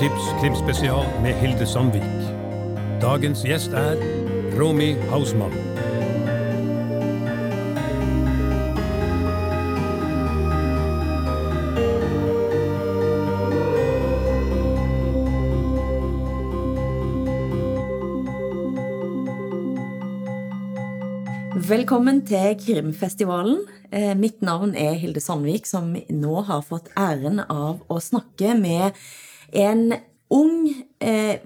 Boktips krimspesial med Hilde Sandvik. Dagens gjest er Romy Hausmann. Velkommen til Krimfestivalen. Eh, mitt navn er Hilde Sandvik, som nå har fått æren av å snakke med en ung eh,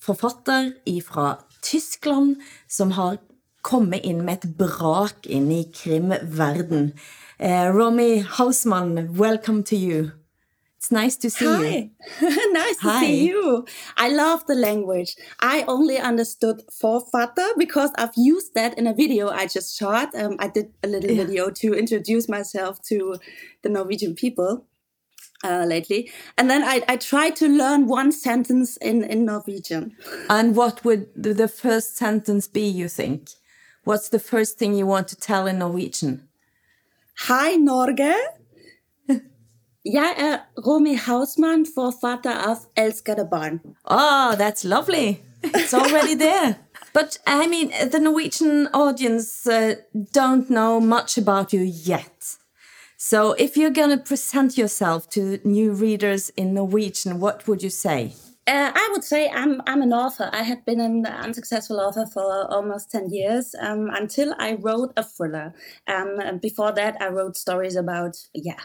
forfatter fra Tyskland som har kommet inn med et brak inn i krimverden. Eh, Romy Hausmann, welcome to you. It's nice to see Hi. you. nice to Hi. see you. I love the language. I only understood Vorvater because I've used that in a video I just shot. Um, I did a little Yeah. video to introduce myself to the Norwegian people uh, lately. And then I, I tried to learn one sentence in, in Norwegian. And what would the first sentence be, you think? What's the first thing you want to tell in Norwegian? Hi, Norge. Jeg er Romy Hausmann, forfatter av Elskede barn. Oh, that's lovely. It's already there. But I mean, the Norwegian audience uh, don't know much about you yet. So if you're going to present yourself to new readers in Norwegian, what would you say? Uh, I would say I'm I'm an author. I had been an unsuccessful author for almost ten years um, until I wrote a thriller. Um, before that, I wrote stories about yeah,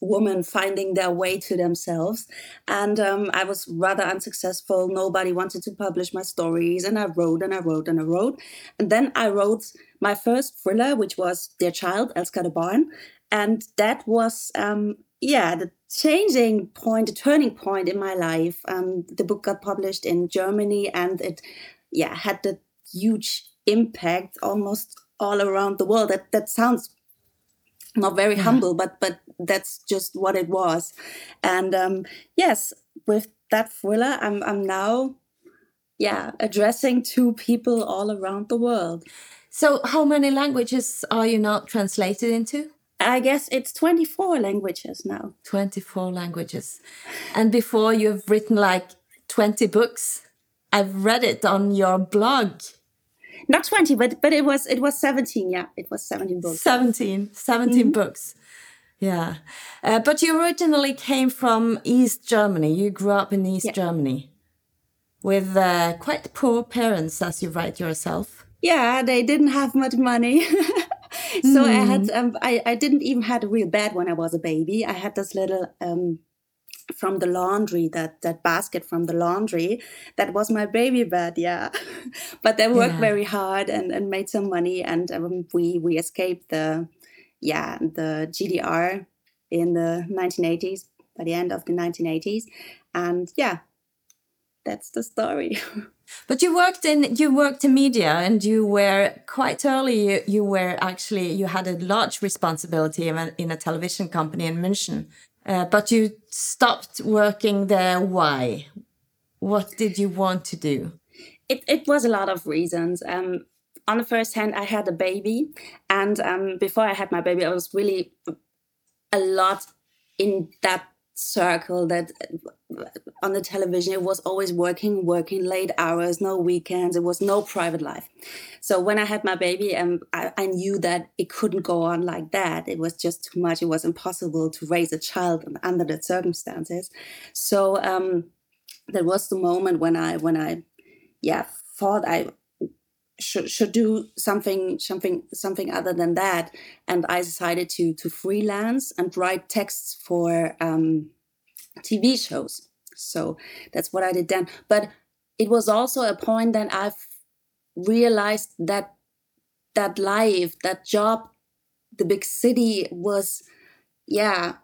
women finding their way to themselves. And um, I was rather unsuccessful. Nobody wanted to publish my stories, and I wrote and I wrote and I wrote. And then I wrote my first thriller, which was Dear Child, Elskede Barn, and that was um, yeah the changing point, the turning point in my life. Um, the book got published in Germany, and it yeah had the huge impact almost all around the world. That that sounds not very humble, but but that's just what it was. And um, yes, with that thriller, I'm I'm now yeah addressing to people all around the world. So, how many languages are you now translated into? I guess it's 24 languages now. 24 languages. And before you've written like 20 books. I've read it on your blog. Not 20, but but it was it was 17. Yeah, it was 17 books. 17 17 books yeah uh, but you originally came from east germany you grew up in east Yeah. germany with uh, quite poor parents as you write yourself yeah they didn't have much money so i had um, I, I didn't even had a real bed when i was a baby. I had this little um, from the laundry that that basket from the laundry. That was my baby bed yeah. But they worked Yeah. very hard and, and made some money and um, we we escaped the yeah the gdr in the 1980s by the end of the 1980s and yeah that's the story. But you worked in you worked in media and you were quite early you, you were actually you had a large responsibility in a, in a television company in münchen. Uh, but you stopped working there. Why? What did you want to do? It, it was a lot of reasons. Um, on the first hand, I had a baby, and um, before I had my baby, I was really a lot in that circle that uh, on the television it was always working working late hours no weekends it was no private life. So when i had my baby um, I, I knew that it couldn't go on like that. It was just too much. It was impossible to raise a child under the circumstances. So um, that was the moment when i when i yeah thought i should should do something something something other than that. And i decided to to freelance and write texts for um, tv shows. So that's what i did then. But it was also a point that i've realized that that life that job the big city was yeah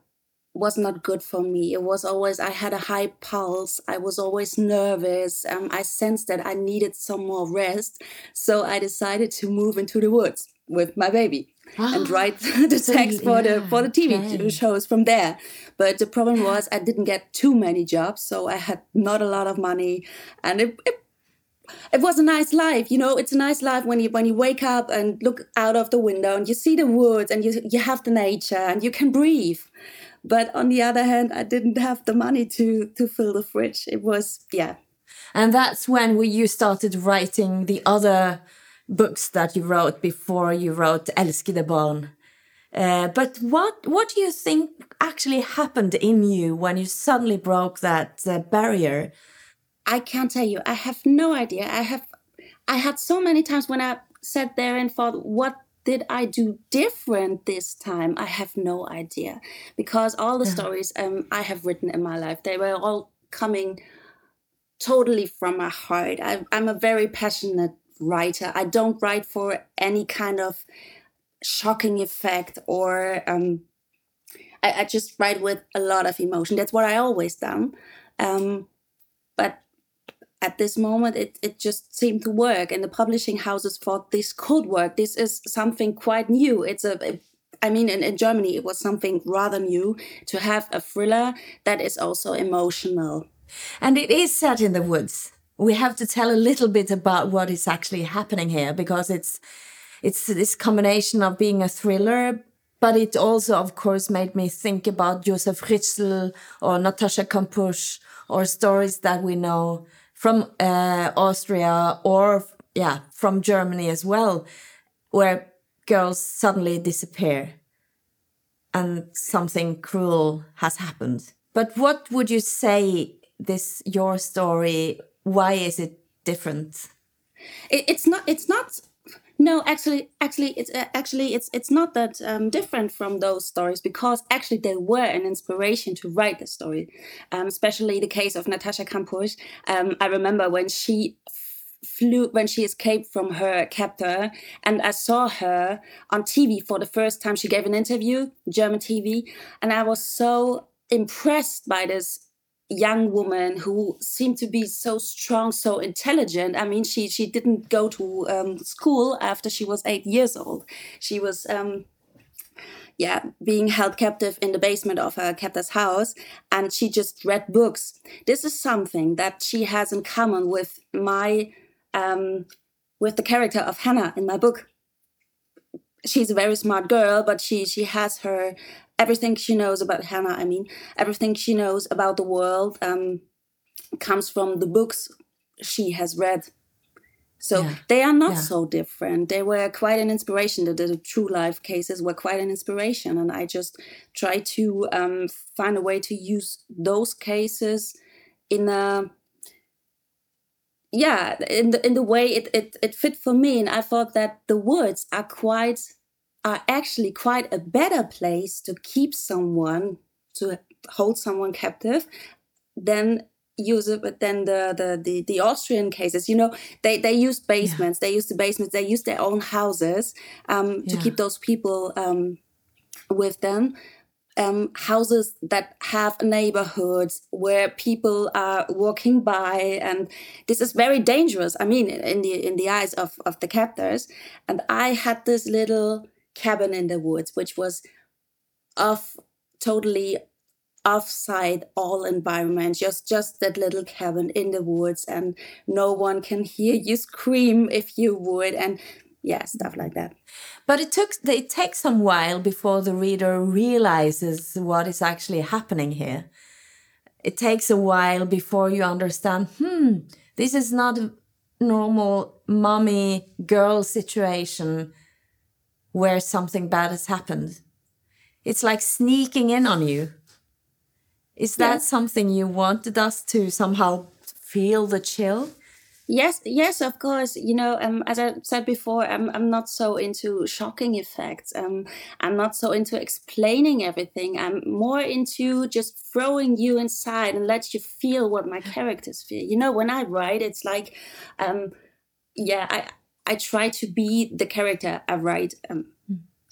was not good for me. It was always, I had a high pulse. I was always nervous. Um, I sensed that I needed some more rest. So I decided to move into the woods with my baby and write the So text for the for the TV okay. shows from there. But the problem was I didn't get too many jobs, so I had not a lot of money, and it, it it was a nice life you know it's a nice life when you when you wake up and look out of the window and you see the woods and you you have the nature and you can breathe but on the other hand, I didn't have the money to to fill the fridge. It was yeah. And that's when we, you started writing the other books that you wrote before you wrote Elskede barn. Uh, but what what do you think actually happened in you when you suddenly broke that uh, barrier? I can't tell you. I have no idea. I have I had so many times when I sat there and thought, what did I do different this time? I have no idea because all the yeah. stories um, I have written in my life, they were all coming totally from my heart. I, I'm a very passionate writer. I don't write for any kind of shocking effect or um, I, I, just write with a lot of emotion. That's what I always done. Um, at this moment, it, it just seemed to work, and the publishing houses thought this could work. This is something quite new. It's a, I mean, in, in Germany, it was something rather new to have a thriller that is also emotional. And it is set in the woods. We have to tell a little bit about what is actually happening here because it's it's this combination of being a thriller, but it also, of course, made me think about Josef Fritzl or Natasha Kampusch or stories that we know from uh, Austria or yeah from Germany as well, where girls suddenly disappear and something cruel has happened. But what would you say this your story? Why is it different? It, it's not. It's not. No, actually, actually, it's uh, actually it's it's not that um, different from those stories because actually they were an inspiration to write the story, um, especially the case of Natasha Kampusch. Um, I remember when she flew when she escaped from her captor and i saw her on tv for the first time she gave an interview german tv and i was so impressed by this young woman who seemed to be so strong, so intelligent. I mean, she she didn't go to um, school after she was eight years old. She was. Um, yeah, being held captive in the basement of her captor's house, and she just read books. This is something that she has in common with my, um, with the character of Hannah in my book. She's a very smart girl, but she she has her everything she knows about Hannah, I mean, everything she knows about the world um, comes from the books she has read. So yeah. they are not yeah. so different. They were quite an inspiration. The, the, true life cases were quite an inspiration, and I just try to um, find a way to use those cases in a yeah in the in the way it, it it fit for me. And I thought that the words are quite are actually quite a better place to keep someone to hold someone captive than use it but then the, the the the austrian cases. You know they they use basements. Yeah. they use the basements. They use their own houses um, yeah. to keep those people um, with them. Um, houses that have neighborhoods where people are walking by and this is very dangerous i mean in the in the eyes of of the captors. And i had this little cabin in the woods, which was off totally offside all environment just just that little cabin in the woods and no one can hear you scream if you would and yeah stuff like that. But it took it takes some while before the reader realizes what is actually happening here. It takes a while before you understand hmm this is not a normal mommy girl situation where something bad has happened. It's like sneaking in on you. Is that yes. something you wanted us to somehow feel the chill? Yes, yes, of course. You know, um, as I said before, I'm I'm not so into shocking effects. Um, I'm not so into explaining everything. I'm more into just throwing you inside and let you feel what my characters feel. You know, when I write, it's like, um, yeah, I I try to be the character I write. Um,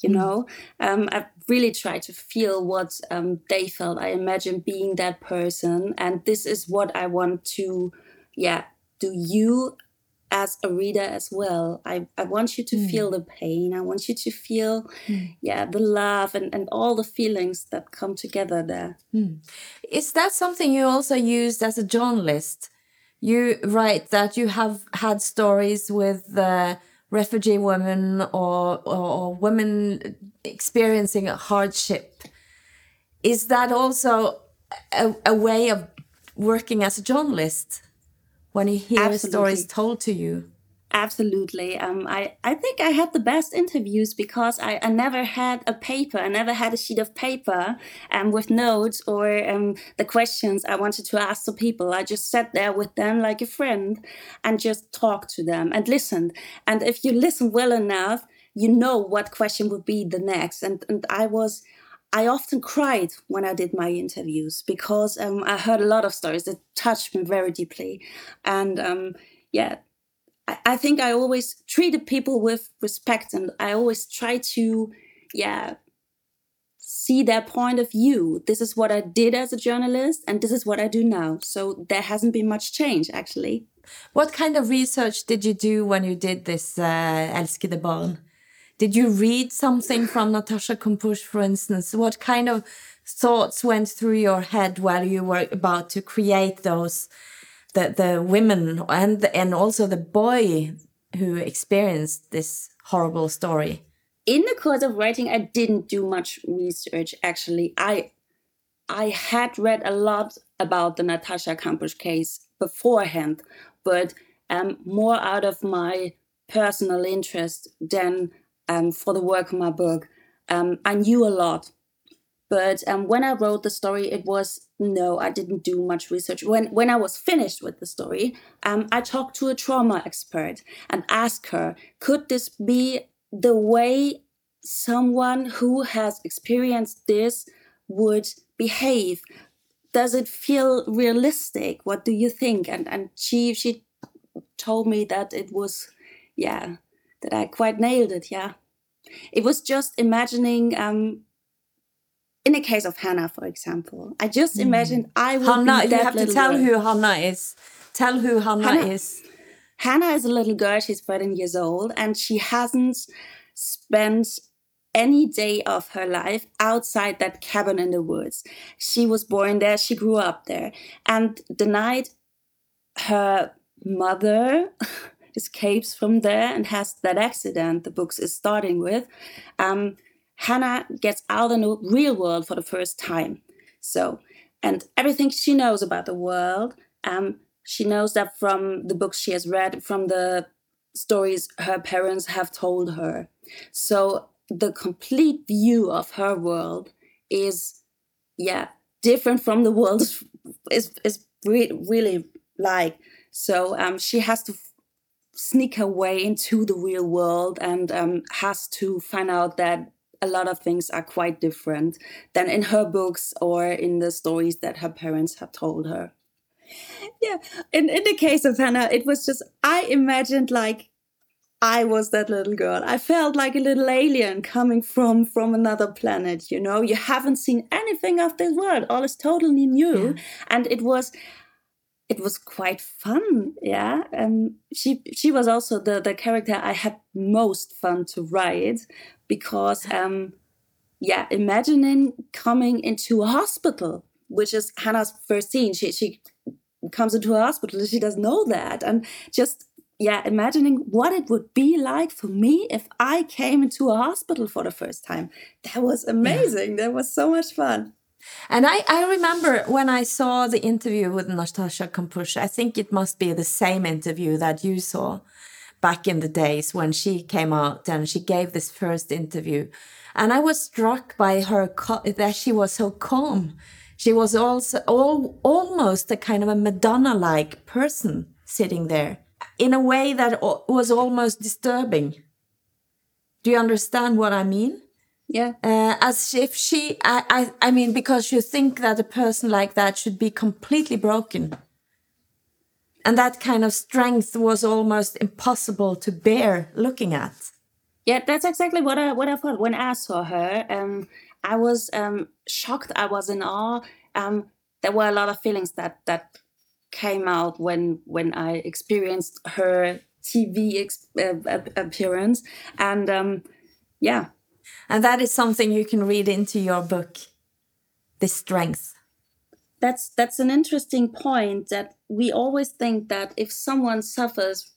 you mm. know, um, I really try to feel what um, they felt. I imagine being that person, and this is what I want to, yeah, do you as a reader as well. I, I want you to mm. feel the pain. I want you to feel, mm. yeah, the love and, and all the feelings that come together there. Mm. Is that something you also used as a journalist? You write that you have had stories with uh, refugee women or, or, or women experiencing a hardship. is that also a, a way of working as a journalist when you hear Absolutely. stories told to you? Absolutely. Um, I, I think I had the best interviews because I, I never had a paper. I never had a sheet of paper um, with notes or um, the questions I wanted to ask the people. I just sat there with them like a friend and just talked to them and listened. And if you listen well enough, you know what question would be the next. And, and I was, I often cried when I did my interviews because um, I heard a lot of stories that touched me very deeply. And um, yeah, I, think I always treated people with respect and I always try to, yeah, see their point of view. This is what I did as a journalist and this is what I do now. So there hasn't been much change actually. What kind of research did you do when you did this uh, Elskede Barn? Did you read something from Natasha Kampusch, for instance? What kind of thoughts went through your head while you were about to create those the the women and and also the boy who experienced this horrible story. In the course of writing i didn't do much research actually. I i had read a lot about the natasha kampusch case beforehand but um, more out of my personal interest than um, for the work of my book. Um, i knew a lot but um, when I wrote the story, it was no, I didn't do much research. When when I was finished with the story, um, I talked to a trauma expert and asked her, could this be the way someone who has experienced this would behave? Does it feel realistic? What do you think? And and she she told me that it was, yeah, that I quite nailed it. Yeah, it was just imagining. Um, in the case of Hannah, for example, I just mm. imagined I would Hannah, you have to tell girl. who Hannah is. Tell who Hannah, Hannah, is. Hannah is a little girl. She's 13 years old, and she hasn't spent any day of her life outside that cabin in the woods. She was born there. She grew up there, and the night her mother escapes from there and has that accident the books is starting with. Um, Hannah gets out in the real world for the first time. So, and everything she knows about the world, um, she knows that from the books she has read, from the stories her parents have told her. So, the complete view of her world is, yeah, different from the world is is re- really like. So, um, she has to sneak her way into the real world and um, has to find out that a lot of things are quite different than in her books or in the stories that her parents have told her. Yeah, in, in the case of Hannah, it was just, I imagined like I was that little girl. I felt like a little alien coming from from another planet, you know. You haven't seen anything of this world. All is totally new. Yeah. And it was it was quite fun yeah? And she she was also the the character i had most fun to write because um yeah imagining coming into a hospital which is hannah's first scene. She she comes into a hospital she doesn't know that. And just yeah imagining what it would be like for me if i came into a hospital for the first time. That was amazing. Yeah. that was so much fun and I, I remember when I saw the interview with Natasha Kampusch, I think it must be the same interview that you saw back in the days when she came out and she gave this first interview. And I was struck by her that she was so calm. She was also all, almost a kind of a Madonna like person sitting there in a way that was almost disturbing. Do you understand what I mean? Yeah. Uh, as if she, I, I, I mean, because you think that a person like that should be completely broken. And that kind of strength was almost impossible to bear looking at. Yeah, that's exactly what I what I thought when I saw her. Um, I was um, shocked. I was in awe. Um, there were a lot of feelings that that came out when when I experienced her TV uh, appearance, and um, yeah, and that is something you can read into your book, the strength. That's that's an interesting point that we always think that if someone suffers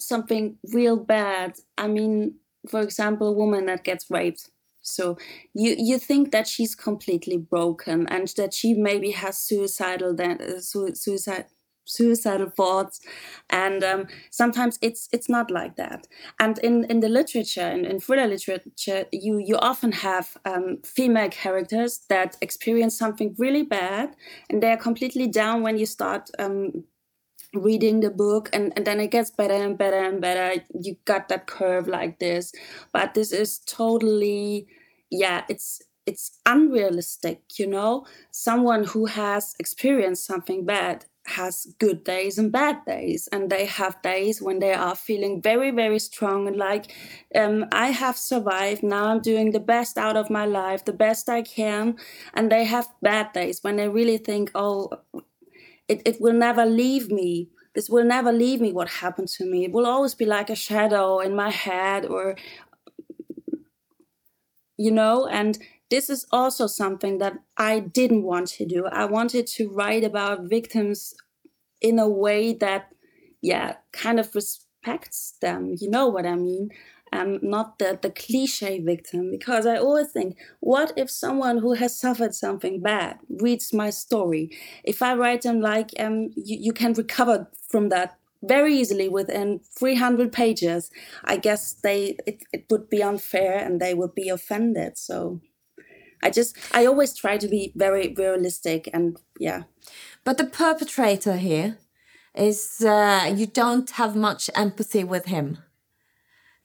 something real bad, I mean, for example, a woman that gets raped, So you you think that she's completely broken and that she maybe has suicidal then uh, suicide suicidal thoughts. And um, sometimes it's it's not like that. And in in the literature in, in thriller literature you you often have um, female characters that experience something really bad and they're completely down when you start um, reading the book and, and then it gets better and better and better. You got that curve like this. But this is totally yeah it's it's unrealistic you know? Someone who has experienced something bad has good days and bad days and they have days when they are feeling very very strong and like um, i have survived now i'm doing the best out of my life the best i can and they have bad days when they really think oh it, it will never leave me. This will never leave me what happened to me. It will always be like a shadow in my head or you know and this is also something that I didn't want to do. I wanted to write about victims in a way that, yeah, kind of respects them. You know what I mean? Um, not the, the cliche victim, because I always think, what if someone who has suffered something bad reads my story? If I write them like, um, you, you can recover from that very easily within 300 pages, I guess they it, it would be unfair and they would be offended. So I just I always try to be very realistic and yeah. But the perpetrator here is uh, you don't have much empathy with him.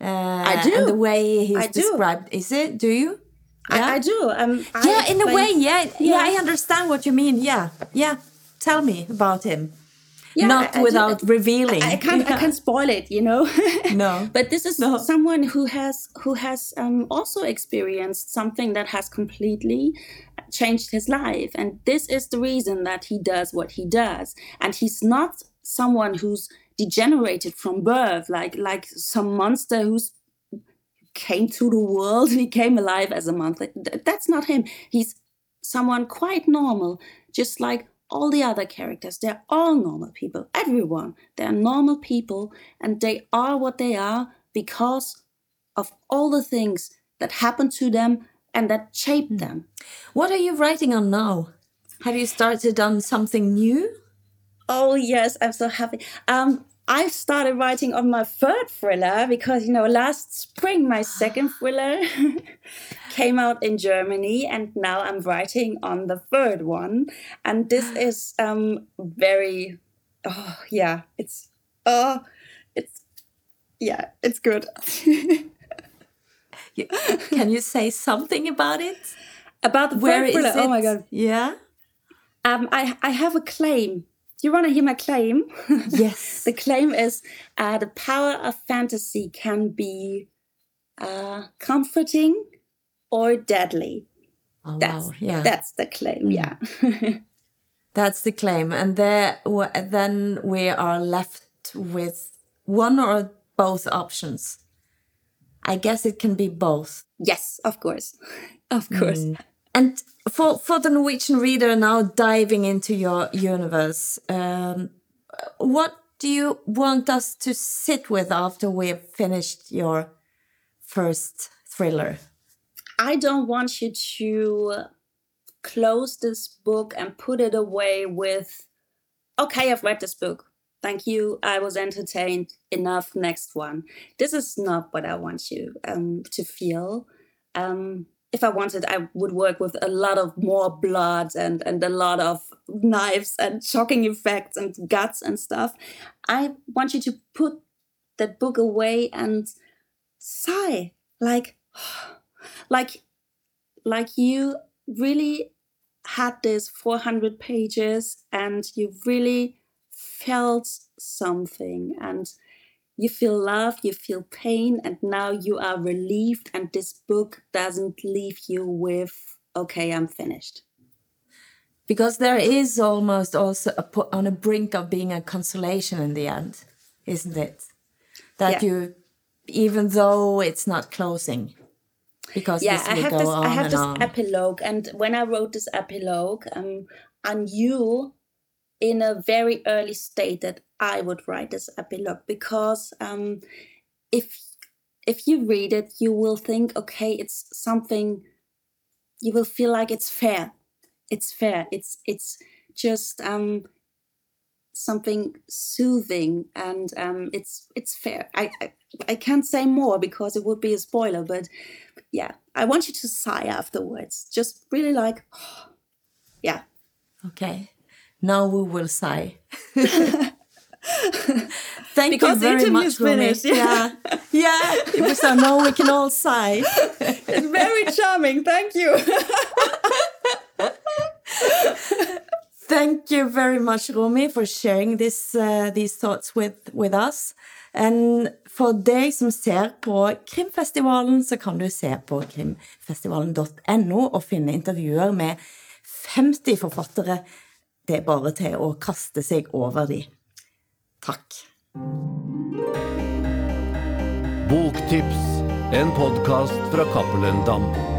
Uh, I do. And the way he's I described, is it? Do you? Yeah, I, I do. Um, yeah, in a way, yeah, yeah, yeah. I understand what you mean. Yeah, yeah. Tell me about him yeah, not I, without revealing. I, can't. Yeah. I can't spoil it. You know. no. But this is no. someone who has who has um, also experienced something that has completely changed his life, and this is the reason that he does what he does. And he's not someone who's degenerated from birth, like like some monster who's came to the world he came alive as a monster. That's not him. He's someone quite normal, just like all the other characters. They're all normal people. Everyone. They're normal people and they are what they are because of all the things that happened to them and that shaped hmm. them. What are you writing on now? Have you started on something new? Oh yes, I'm so happy. Um, I started writing on my third thriller because, you know, last spring my second thriller came out in Germany, and now I'm writing on the third one. And this is um, very, oh, yeah, it's, oh, it's, yeah, it's good. Can you say something about it? About the Where third thriller? Oh my God. Yeah. Um, I, I have a claim you want to hear my claim? Yes. the claim is uh, the power of fantasy can be uh, comforting or deadly. Oh, that's, wow. Yeah. That's the claim. Mm. Yeah. that's the claim. And there, then we are left with one or both options. I guess it can be both. Yes, of course. Of course. Mm. And for for the Norwegian reader now diving into your universe, um, what do you want us to sit with after we've finished your first thriller? I don't want you to close this book and put it away with, okay, I've read this book. Thank you. I was entertained. Enough. Next one. This is not what I want you um, to feel. Um, if I wanted, I would work with a lot of more blood and and a lot of knives and shocking effects and guts and stuff. I want you to put that book away and sigh, like, like, like you really had this 400 pages and you really felt something and you feel love, you feel pain, and now you are relieved. And this book doesn't leave you with, okay, I'm finished. Because there is almost also a, on a brink of being a consolation in the end, isn't it? That yeah. you, even though it's not closing, because yeah, I have this, I have this on. epilogue, and when I wrote this epilogue, um, I knew in a very early state that I would write this epilogue because um, if if you read it, you will think, okay, it's something. You will feel like it's fair. It's fair. It's it's just um, something soothing, and um, it's it's fair. I, I I can't say more because it would be a spoiler, but yeah, I want you to sigh afterwards. Just really like, yeah. Okay, now we will sigh. Thank Because you very much, finished, yeah. yeah, yeah. So now we can all sigh. It's very charming. Thank you. Thank you very much, Rumi, for sharing this, uh, these thoughts with, with us. And for deg som ser på Krimfestivalen, så kan du se på krimfestivalen.no og finne intervjuer med 50 forfattere. Det er bare til å kaste seg over de. Takk. Boktips, en podkast fra Cappelen Dam.